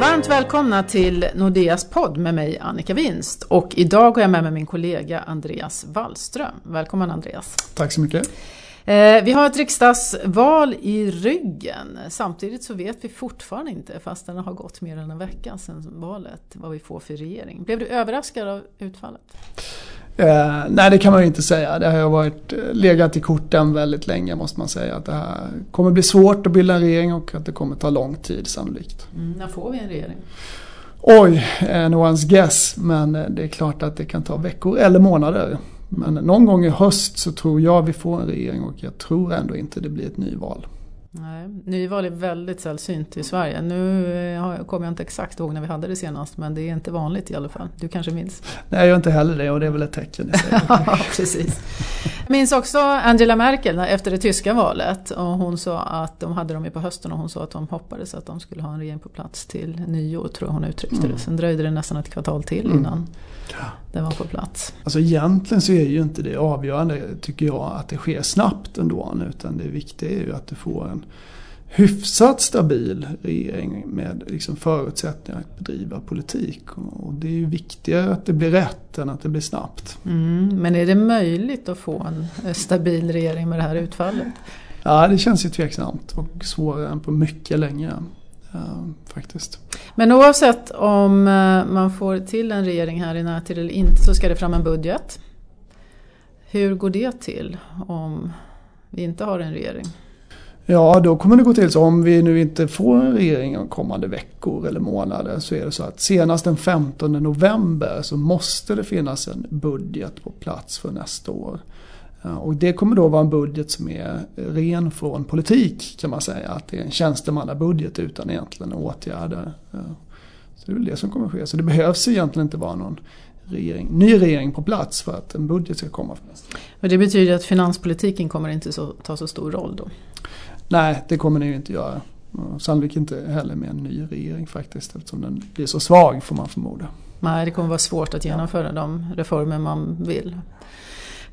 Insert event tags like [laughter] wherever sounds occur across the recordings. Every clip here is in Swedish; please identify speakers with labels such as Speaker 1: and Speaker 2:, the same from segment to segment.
Speaker 1: Varmt välkomna till Nordeas podd med mig Annika Winst och idag har jag med mig min kollega Andreas Wallström. Välkommen Andreas!
Speaker 2: Tack så mycket!
Speaker 1: Eh, vi har ett riksdagsval i ryggen. Samtidigt så vet vi fortfarande inte, fast det har gått mer än en vecka sedan valet, vad vi får för regering. Blev du överraskad av utfallet?
Speaker 2: Eh, nej det kan man ju inte säga. Det har varit eh, legat i korten väldigt länge måste man säga. Att det här kommer bli svårt att bilda en regering och att det kommer ta lång tid sannolikt.
Speaker 1: Mm, när får vi en regering?
Speaker 2: Oj, no one's guess. Men eh, det är klart att det kan ta veckor eller månader. Men någon gång i höst så tror jag vi får en regering och jag tror ändå inte det blir ett nyval.
Speaker 1: Nej, nyval är väldigt sällsynt i Sverige. Nu eh, kommer jag inte exakt ihåg när vi hade det senast men det är inte vanligt i alla fall. Du kanske minns?
Speaker 2: Nej, jag gör inte heller det och det är väl ett tecken [laughs]
Speaker 1: ja, precis. Minns också Angela Merkel efter det tyska valet och hon sa att de hade dem ju på hösten och hon sa att de hoppades att de skulle ha en regering på plats till nyår tror jag hon uttryckte mm. det. Sen dröjde det nästan ett kvartal till mm. innan den var på plats.
Speaker 2: Alltså egentligen så är ju inte det avgörande tycker jag att det sker snabbt ändå. Utan det viktiga är ju att du får en hyfsat stabil regering med liksom förutsättningar att bedriva politik. Och det är ju viktigare att det blir rätt än att det blir snabbt.
Speaker 1: Mm, men är det möjligt att få en stabil regering med det här utfallet?
Speaker 2: Ja, det känns ju tveksamt och svårare än på mycket länge. Uh, faktiskt.
Speaker 1: Men oavsett om uh, man får till en regering här i närtid eller inte så ska det fram en budget. Hur går det till om vi inte har en regering?
Speaker 2: Ja, då kommer det gå till så om vi nu inte får en regering de kommande veckor eller månader så är det så att senast den 15 november så måste det finnas en budget på plats för nästa år. Och det kommer då vara en budget som är ren från politik kan man säga. Att det är en tjänstemannabudget utan egentligen åtgärder. Så det är väl det som kommer ske. Så det behövs egentligen inte vara någon regering, ny regering på plats för att en budget ska komma.
Speaker 1: Och det betyder att finanspolitiken kommer inte så, ta så stor roll då?
Speaker 2: Nej, det kommer den ju inte göra. Sannolikt inte heller med en ny regering faktiskt eftersom den blir så svag får man förmoda.
Speaker 1: Nej, det kommer vara svårt att genomföra de reformer man vill.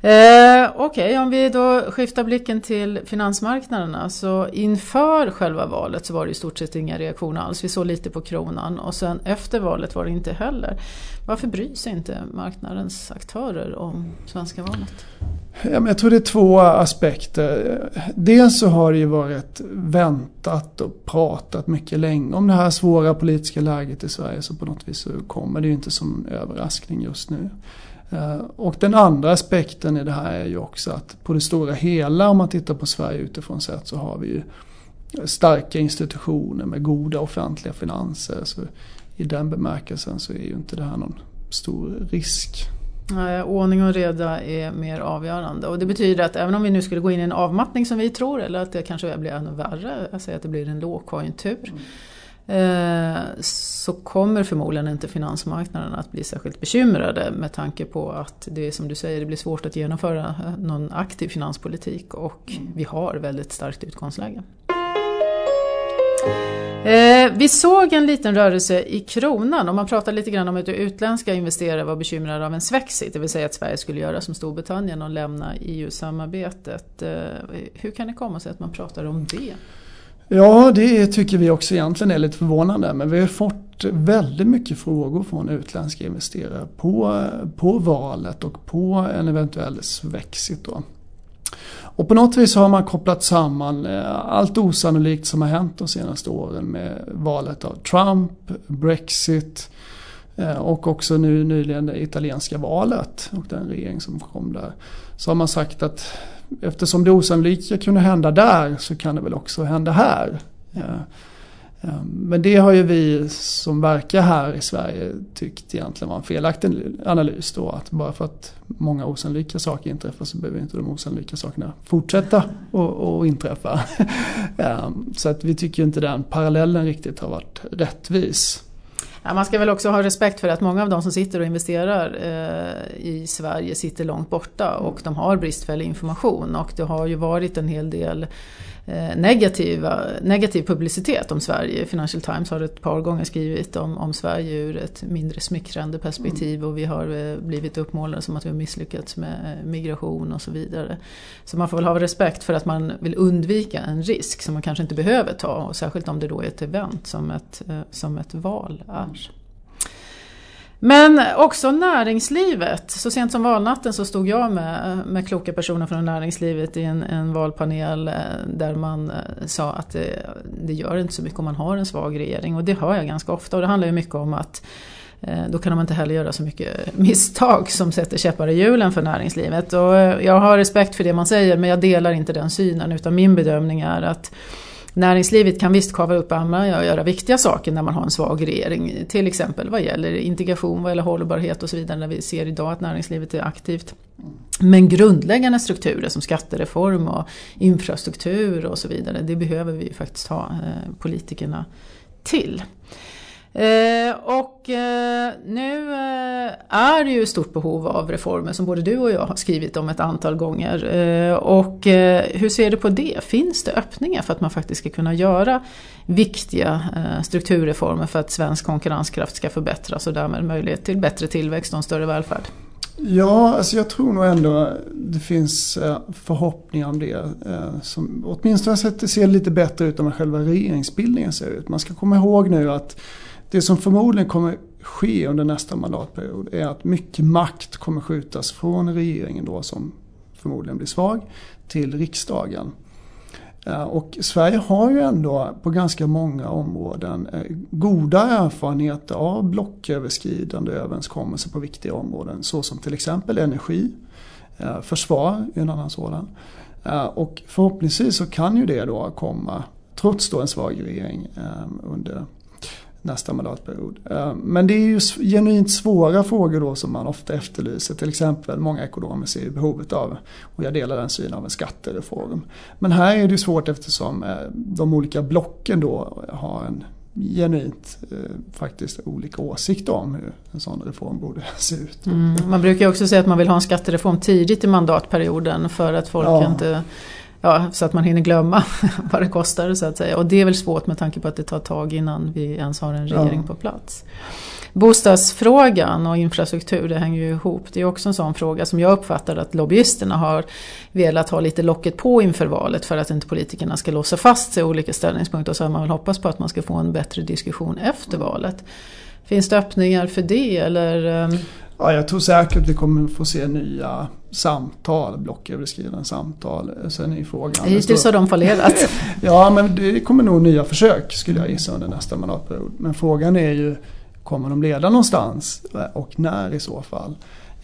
Speaker 1: Eh, Okej, okay, om vi då skiftar blicken till finansmarknaderna. Så inför själva valet så var det i stort sett inga reaktioner alls. Vi såg lite på kronan och sen efter valet var det inte heller. Varför bryr sig inte marknadens aktörer om svenska valet?
Speaker 2: Jag tror det är två aspekter. Dels så har det ju varit väntat och pratat mycket länge om det här svåra politiska läget i Sverige. Så på något vis så kommer det ju inte som en överraskning just nu. Eh, och den andra aspekten i det här är ju också att på det stora hela om man tittar på Sverige utifrån sett så har vi ju starka institutioner med goda offentliga finanser. Så I den bemärkelsen så är ju inte det här någon stor risk.
Speaker 1: Nej, ordning och reda är mer avgörande och det betyder att även om vi nu skulle gå in i en avmattning som vi tror eller att det kanske blir ännu värre, jag säger att det blir en lågkonjunktur. Mm Eh, så kommer förmodligen inte finansmarknaden att bli särskilt bekymrade med tanke på att det är som du säger, det blir svårt att genomföra någon aktiv finanspolitik och mm. vi har väldigt starkt utgångsläge. Eh, vi såg en liten rörelse i kronan och man pratar lite grann om att utländska investerare var bekymrade av en svexit, det vill säga att Sverige skulle göra som Storbritannien och lämna EU-samarbetet. Eh, hur kan det komma sig att man pratar om det?
Speaker 2: Ja, det tycker vi också egentligen är lite förvånande. Men vi har fått väldigt mycket frågor från utländska investerare på, eh, på valet och på en eventuell svexit. Då. Och på något vis har man kopplat samman eh, allt osannolikt som har hänt de senaste åren med valet av Trump, Brexit eh, och också nu nyligen det italienska valet och den regering som kom där. Så har man sagt att eftersom det osannolika kunde hända där så kan det väl också hända här. Eh, Ehm, men det har ju vi som verkar här i Sverige tyckt egentligen var en felaktig analys då. Att bara för att många osannolika saker inträffar så behöver inte de osannolika sakerna fortsätta att inträffa. [laughs] Ehm, så att vi tycker inte den parallellen riktigt har varit rättvis.
Speaker 1: Ja, man ska väl också ha respekt för att många av de som sitter och investerar eh, i Sverige sitter långt borta och de har bristfällig information och det har ju varit en hel del eh, negativa, negativ publicitet om Sverige. Financial Times har ett par gånger skrivit om, om Sverige ur ett mindre smickrande perspektiv och vi har eh, blivit uppmålade som att vi har misslyckats med eh, migration och så vidare. Så man får väl ha respekt för att man vill undvika en risk som man kanske inte behöver ta och särskilt om det då är ett event som ett, som ett val är. Men också näringslivet. Så sent som valnatten så stod jag med, med kloka personer från näringslivet i en, en valpanel eh, där man eh, sa att det, det, gör inte så mycket om man har en svag regering. Och det hör jag ganska ofta och det handlar ju mycket om att eh, då kan man inte heller göra så mycket misstag som sätter käppar i hjulen för näringslivet. Och jag har respekt för det man säger men jag delar inte den synen utan min bedömning är att Näringslivet kan visst kava upp armarna och göra viktiga saker när man har en svag regering. Till exempel vad gäller integration, vad gäller hållbarhet och så vidare. När vi ser idag att näringslivet är aktivt. Men grundläggande strukturer som skattereform och infrastruktur och så vidare. Det behöver vi faktiskt ha eh, politikerna till. Eh, och eh, nu eh, är det ju stort behov av reformer som både du och jag har skrivit om ett antal gånger. Eh, och eh, hur ser du på det? Finns det öppningar för att man faktiskt ska kunna göra viktiga eh, strukturreformer för att svensk konkurrenskraft ska förbättras och därmed möjlighet till bättre tillväxt och en större välfärd?
Speaker 2: Ja, alltså jag tror nog ändå det finns förhoppningar om det. Som åtminstone ser lite bättre ut än vad själva regeringsbildningen ser ut. Man ska komma ihåg nu att det som förmodligen kommer ske under nästa mandatperiod är att mycket makt kommer skjutas från regeringen då som förmodligen blir svag till riksdagen. Eh, och Sverige har ju ändå på ganska många områden eh, goda erfarenheter av blocköverskridande överenskommelser på viktiga områden. Såsom till exempel energi, eh, försvar är en annan sådan. Och förhoppningsvis så kan ju det då komma, trots då en svag regering under nästa mandatperiod. Eh, men det är ju genuint svåra frågor då som man ofta efterlyser. Till exempel många ekonomer ser behovet av, och jag delar den synen, av en skattereform. Men här är det svårt eftersom eh, de olika blocken då har en genuint eh, faktiskt olika åsikter om hur en sån reform borde [laughs] se ut.
Speaker 1: Mm, man brukar också säga att man vill ha en skattereform tidigt i mandatperioden för att folk ja. inte ja, så att man hinner glömma [laughs] vad det kostar så att säga. Och det är väl svårt med tanke på att det tar tag innan vi ens har en regering ja. på plats. Bostadsfrågan och infrastruktur det hänger ju ihop. Det är också en sån fråga som jag uppfattar att lobbyisterna har velat ha lite locket på inför valet för att inte politikerna ska låsa fast sig i olika ställningspunkter. Och så har man väl hoppats på att man ska få en bättre diskussion efter valet. Finns det öppningar för det eller?
Speaker 2: Ja, jag tror säkert att vi kommer få se nya samtal, blocköverskridande samtal. Sen är frågan...
Speaker 1: Hittills har de fallerat. [laughs]
Speaker 2: ja, men det kommer nog nya försök skulle jag gissa under nästa mandatperiod. Men frågan är ju, kommer de leda någonstans och när i så fall?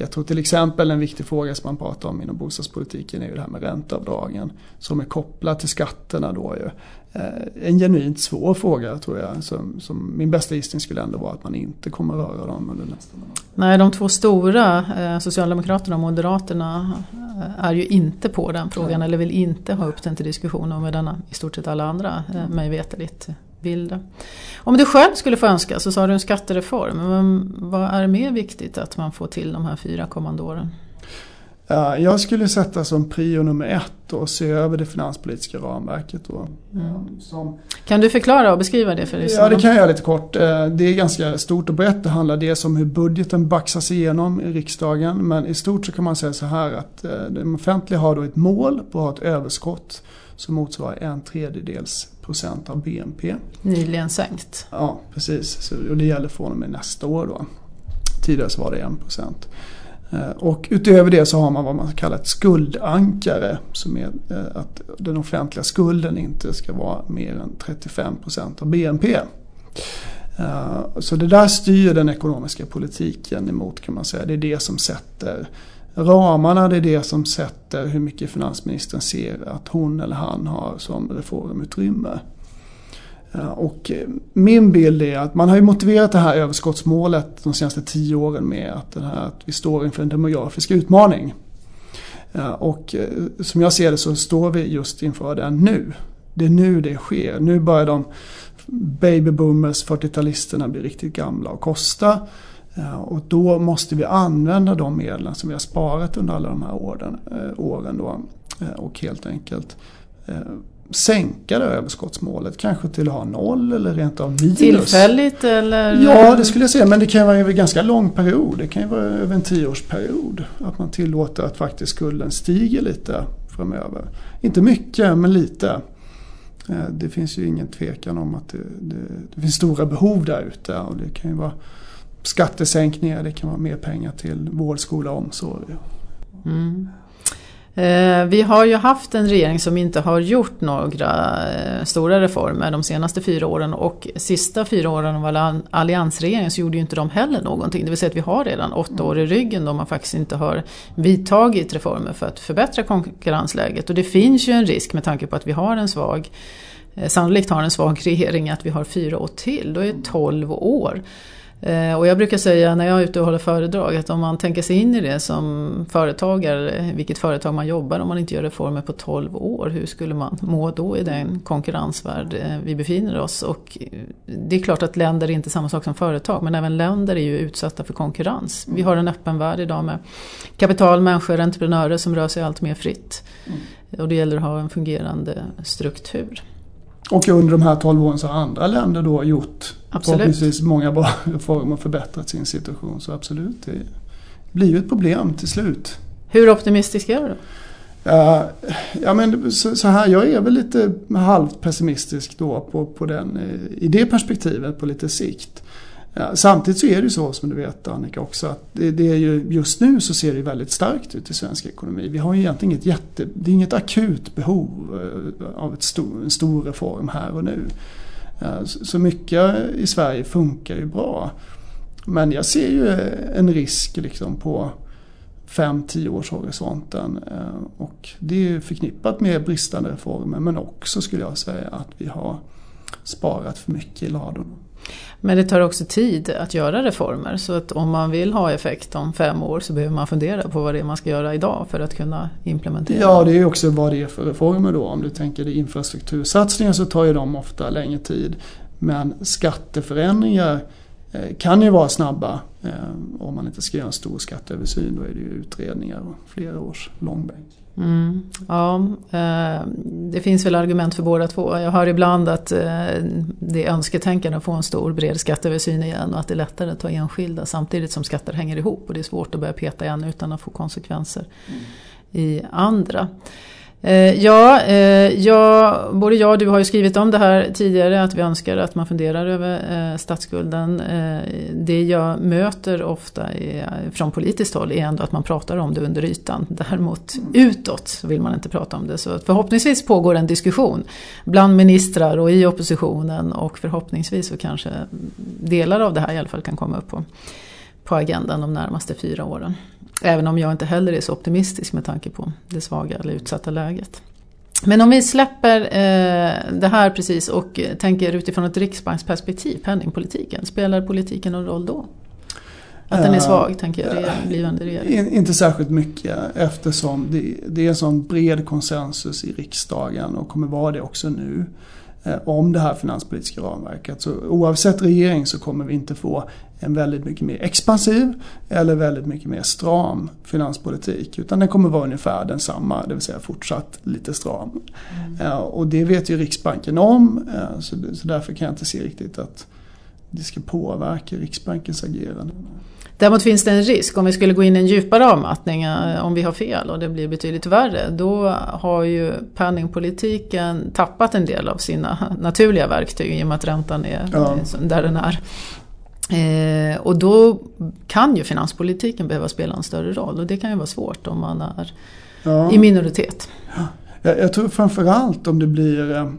Speaker 2: Jag tror till exempel en viktig fråga som man pratar om inom bostadspolitiken är ju det här med ränteavdragen. Som är kopplat till skatterna då ju. Eh, en genuint svår fråga tror jag. Som, som min bästa gissning skulle ändå vara att man inte kommer röra dem under nästa.
Speaker 1: Nej, de två stora, eh, Socialdemokraterna och Moderaterna, eh, är ju inte på den frågan eller vill inte ha upp den till diskussion med denna i stort sett alla andra, mig veterligt, vill Om du själv skulle få önska så sa du en skattereform. Men vad är mer viktigt att man får till de här fyra kommande åren?
Speaker 2: Jag skulle sätta som prio nummer ett och se över det finanspolitiska ramverket. Då.
Speaker 1: Mm. Som, kan du förklara och beskriva det för dig?
Speaker 2: Ja, det kan jag göra lite kort. Eh, det är ganska stort och brett. Det handlar dels om hur budgeten baxas igenom i riksdagen. Men i stort så kan man säga så här att eh, de offentliga har då ett mål på att ha ett överskott som motsvarar en tredjedels procent av BNP.
Speaker 1: Nyligen sänkt.
Speaker 2: Ja, precis. och det gäller från och med nästa år då. Tidigare så var det en procent. Eh, och utöver det så har man vad man kallar ett skuldankare. Som är eh, att den offentliga skulden inte ska vara mer än 35% av BNP. Eh, så det där styr den ekonomiska politiken emot kan man säga. Det är det som sätter ramarna, det är det som sätter hur mycket finansministern ser att hon eller han har som reformutrymme. Eh, och eh, min bild är att man har ju motiverat det här överskottsmålet de senaste tio åren med att, den här, att vi står inför en demografisk utmaning. Eh, och som jag ser det så står vi just inför den nu. Det är nu det sker. Nu börjar de babyboomers, 40-talisterna bli riktigt gamla och kosta. Och då måste vi använda de medlen som vi har sparat under alla de här åren, eh, åren då, och helt enkelt sänka det överskottsmålet. Kanske till att ha noll eller rent av minus.
Speaker 1: Tillfälligt eller?
Speaker 2: Ja det skulle jag säga men det kan vara över en ganska lång period. Det kan ju vara över en tioårsperiod. Att man tillåter att faktiskt skulden stiger lite framöver. Inte mycket men lite. Eh, det finns ju ingen tvekan om att det, det, det finns stora behov där ute. Och det kan ju vara skattesänkningar, det kan vara mer pengar till vård, skola och omsorg. Mm.
Speaker 1: Eh, vi har ju haft en regering som inte har gjort några eh, stora reformer de senaste fyra åren och sista fyra åren av alliansregeringen så gjorde ju inte de heller någonting. Det vill säga att vi har redan åtta år i ryggen då man faktiskt inte har vidtagit reformer för att förbättra konkurrensläget. Och det finns ju en risk med tanke på att vi har en svag eh, Sannolikt har en svag [laughs] regering att vi har fyra år till, då är det tolv år. Eh, och jag brukar säga när jag är ute och håller föredrag att om man tänker sig in i det som företagare, vilket företag man jobbar om man inte gör reformer på 12 år, hur skulle man må då i den konkurrensvärld eh, vi befinner oss? Och det är klart att länder är inte samma sak som företag men även länder är ju utsatta för konkurrens. Vi har en öppen värld idag med kapital, människor, entreprenörer som rör sig allt mer fritt. Mm. Och det gäller att ha en fungerande struktur.
Speaker 2: Och under de här 12 åren så har andra länder då gjort förhoppningsvis många bra [laughs] reformer och förbättrat sin situation. Så absolut, det blir ju ett problem till slut.
Speaker 1: Hur optimistisk är du?
Speaker 2: Uh, ja men så, så, här, jag är väl lite halvt pessimistisk då på, på den, eh, i det perspektivet på lite sikt. Ja, samtidigt så är det ju så som du vet Annika också att det, det, är ju, just nu så ser det väldigt starkt ut i svensk ekonomi. Vi har ju egentligen inget jätte, det är inget akut behov eh, av ett stor, en stor reform här och nu. Eh, så, mycket i Sverige funkar ju bra. Men jag ser ju en risk liksom på 5-10 års horisonten. Eh, och det är förknippat med bristande reformer men också skulle jag säga att vi har sparat för mycket i ladorna.
Speaker 1: Men det tar också tid att göra reformer så att om man vill ha effekt om fem år så behöver man fundera på vad det är man ska göra idag för att kunna implementera.
Speaker 2: Ja, det är också vad det är för reformer då. Om du tänker dig infrastruktursatsningar så tar ju de ofta längre tid. Men skatteförändringar kan ju vara snabba. Eh, om man inte ska göra en stor skatteöversyn då är det ju utredningar och flera års långbänk.
Speaker 1: Mm, ja, eh, det finns väl argument för båda två. Jag hör ibland att eh, det är önsketänkande att få en stor bred skatteöversyn igen och att det är lättare att ta enskilda samtidigt som skatter hänger ihop och det är svårt att börja peta i en utan att få konsekvenser mm. i andra. Eh, ja, eh, ja, både jag och du har ju skrivit om det här tidigare att vi önskar att man funderar över eh, statsskulden. Eh, det jag möter ofta är, eh, från politiskt håll är ändå att man pratar om det under ytan. Däremot utåt vill man inte prata om det. Så förhoppningsvis pågår en diskussion bland ministrar och i oppositionen och förhoppningsvis så kanske delar av det här i alla fall kan komma upp på, på agendan de närmaste fyra åren. Även om jag inte heller är så optimistisk med tanke på det svaga eller utsatta läget. Men om vi släpper eh, det här precis och tänker utifrån ett riksbanksperspektiv, penningpolitiken. Spelar politiken någon roll då? Att den är svag, tänker jag, blivande regering?
Speaker 2: Inte särskilt mycket eftersom det, det är en sån bred konsensus i riksdagen och kommer vara det också nu. Eh, om det här finanspolitiska ramverket. Så oavsett regering så kommer vi inte få en väldigt mycket mer expansiv eller väldigt mycket mer stram finanspolitik. Utan den kommer vara ungefär densamma, det vill säga fortsatt lite stram. Mm. Eh, och det vet ju Riksbanken om eh, så därför kan jag inte se riktigt att det ska påverka Riksbankens agerande.
Speaker 1: Däremot finns det en risk om vi skulle gå in i en djupare avmattning eh, om vi har fel och det blir betydligt värre. Då har ju penningpolitiken tappat en del av sina [laughs] naturliga verktyg i och med att räntan är ja. där den är. Eh, och då kan ju finanspolitiken behöva spela en större roll och det kan ju vara svårt om man är ja. i minoritet.
Speaker 2: Ja. Jag, jag tror framförallt om det blir eh,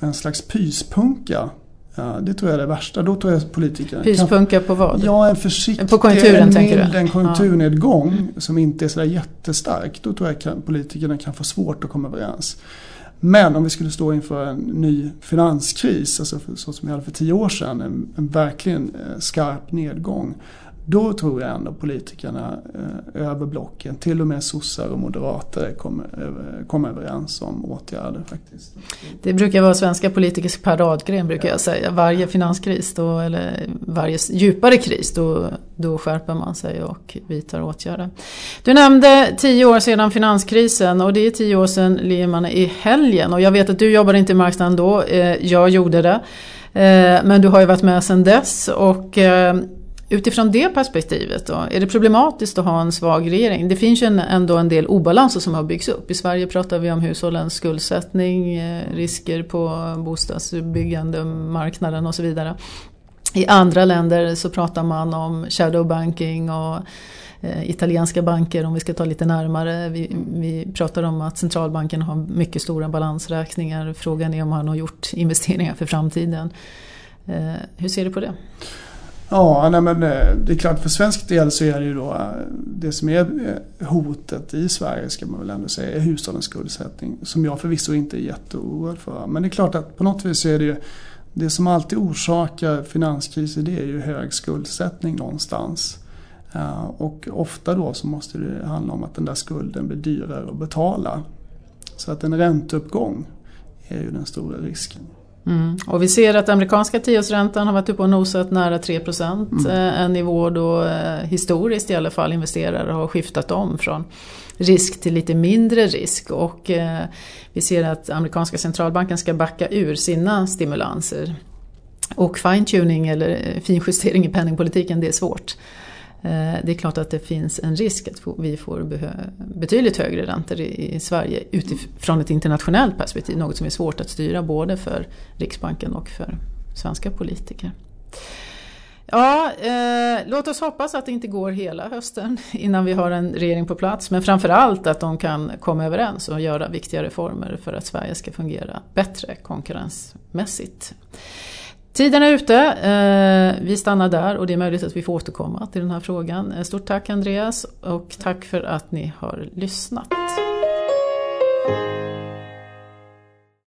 Speaker 2: en slags pyspunka Ja, det tror jag är det värsta. Då tror jag politikerna
Speaker 1: Pyspunka på vad?
Speaker 2: Ja, en försiktig,
Speaker 1: på konjunkturen,
Speaker 2: en du? En konjunkturnedgång ja. som inte är sådär jättestark. Då tror jag kan, politikerna kan få svårt att komma överens. Men om vi skulle stå inför en ny finanskris, alltså så som vi hade för tio år sedan, en, en verkligen eh, skarp nedgång då tror jag ändå politikerna eh, över blocken, till och med sossar och moderater kommer, kommer överens om åtgärder faktiskt.
Speaker 1: Det brukar vara svenska politikers paradgren brukar jag säga. Varje finanskris då, eller varje djupare kris då, då skärper man sig och vidtar åtgärder. Du nämnde tio år sedan finanskrisen och det är tio år sedan Lehman i helgen och jag vet att du jobbade inte i marknaden då, eh, jag gjorde det. Eh, men du har ju varit med sedan dess och Utifrån det perspektivet då, är det problematiskt att ha en svag regering? Det finns ju ändå en del obalanser som har byggts upp. I Sverige pratar vi om hushållens skuldsättning, eh, risker på bostadsbyggande, marknaden och så vidare. I andra länder så pratar man om shadow banking och eh, italienska banker om vi ska ta lite närmare. Vi, vi pratar om att centralbanken har mycket stora balansräkningar. Frågan är om man har gjort investeringar för framtiden. Eh, hur ser du på det?
Speaker 2: Ja, nej men eh, det är klart för svensk del så är det ju då eh, det som är eh, hotet i Sverige ska man väl ändå säga är hushållens skuldsättning. Som jag förvisso inte är jätteoroad för. Men det är klart att på något vis så är det ju det som alltid orsakar finanskriser det är ju hög skuldsättning någonstans. Och ofta då så måste det handla om att den där skulden blir dyrare att betala. Så att en ränteuppgång är ju den stora risken.
Speaker 1: Mm. Och vi ser att amerikanska tioårsräntan har varit uppe och nosat nära 3 Mm. Eh, en nivå då eh, historiskt i alla fall investerare har skiftat om från risk till lite mindre risk. Och eh, vi ser att amerikanska centralbanken ska backa ur sina stimulanser. Och fine-tuning eller finjustering i penningpolitiken det är svårt. Eh, det är klart att det finns en risk att vi får betydligt högre räntor i Sverige utifrån ett internationellt perspektiv. Något som är svårt att styra både för Riksbanken och för svenska politiker. Ja, eh, låt oss hoppas att det inte går hela hösten [laughs] innan vi har en regering på plats. Men framförallt att de kan komma överens och göra viktiga reformer för att Sverige ska fungera bättre konkurrensmässigt. Tiden är ute. Eh, vi stannar där och det är möjligt att vi får återkomma till den här frågan. Eh, stort tack Andreas och tack för att ni har lyssnat.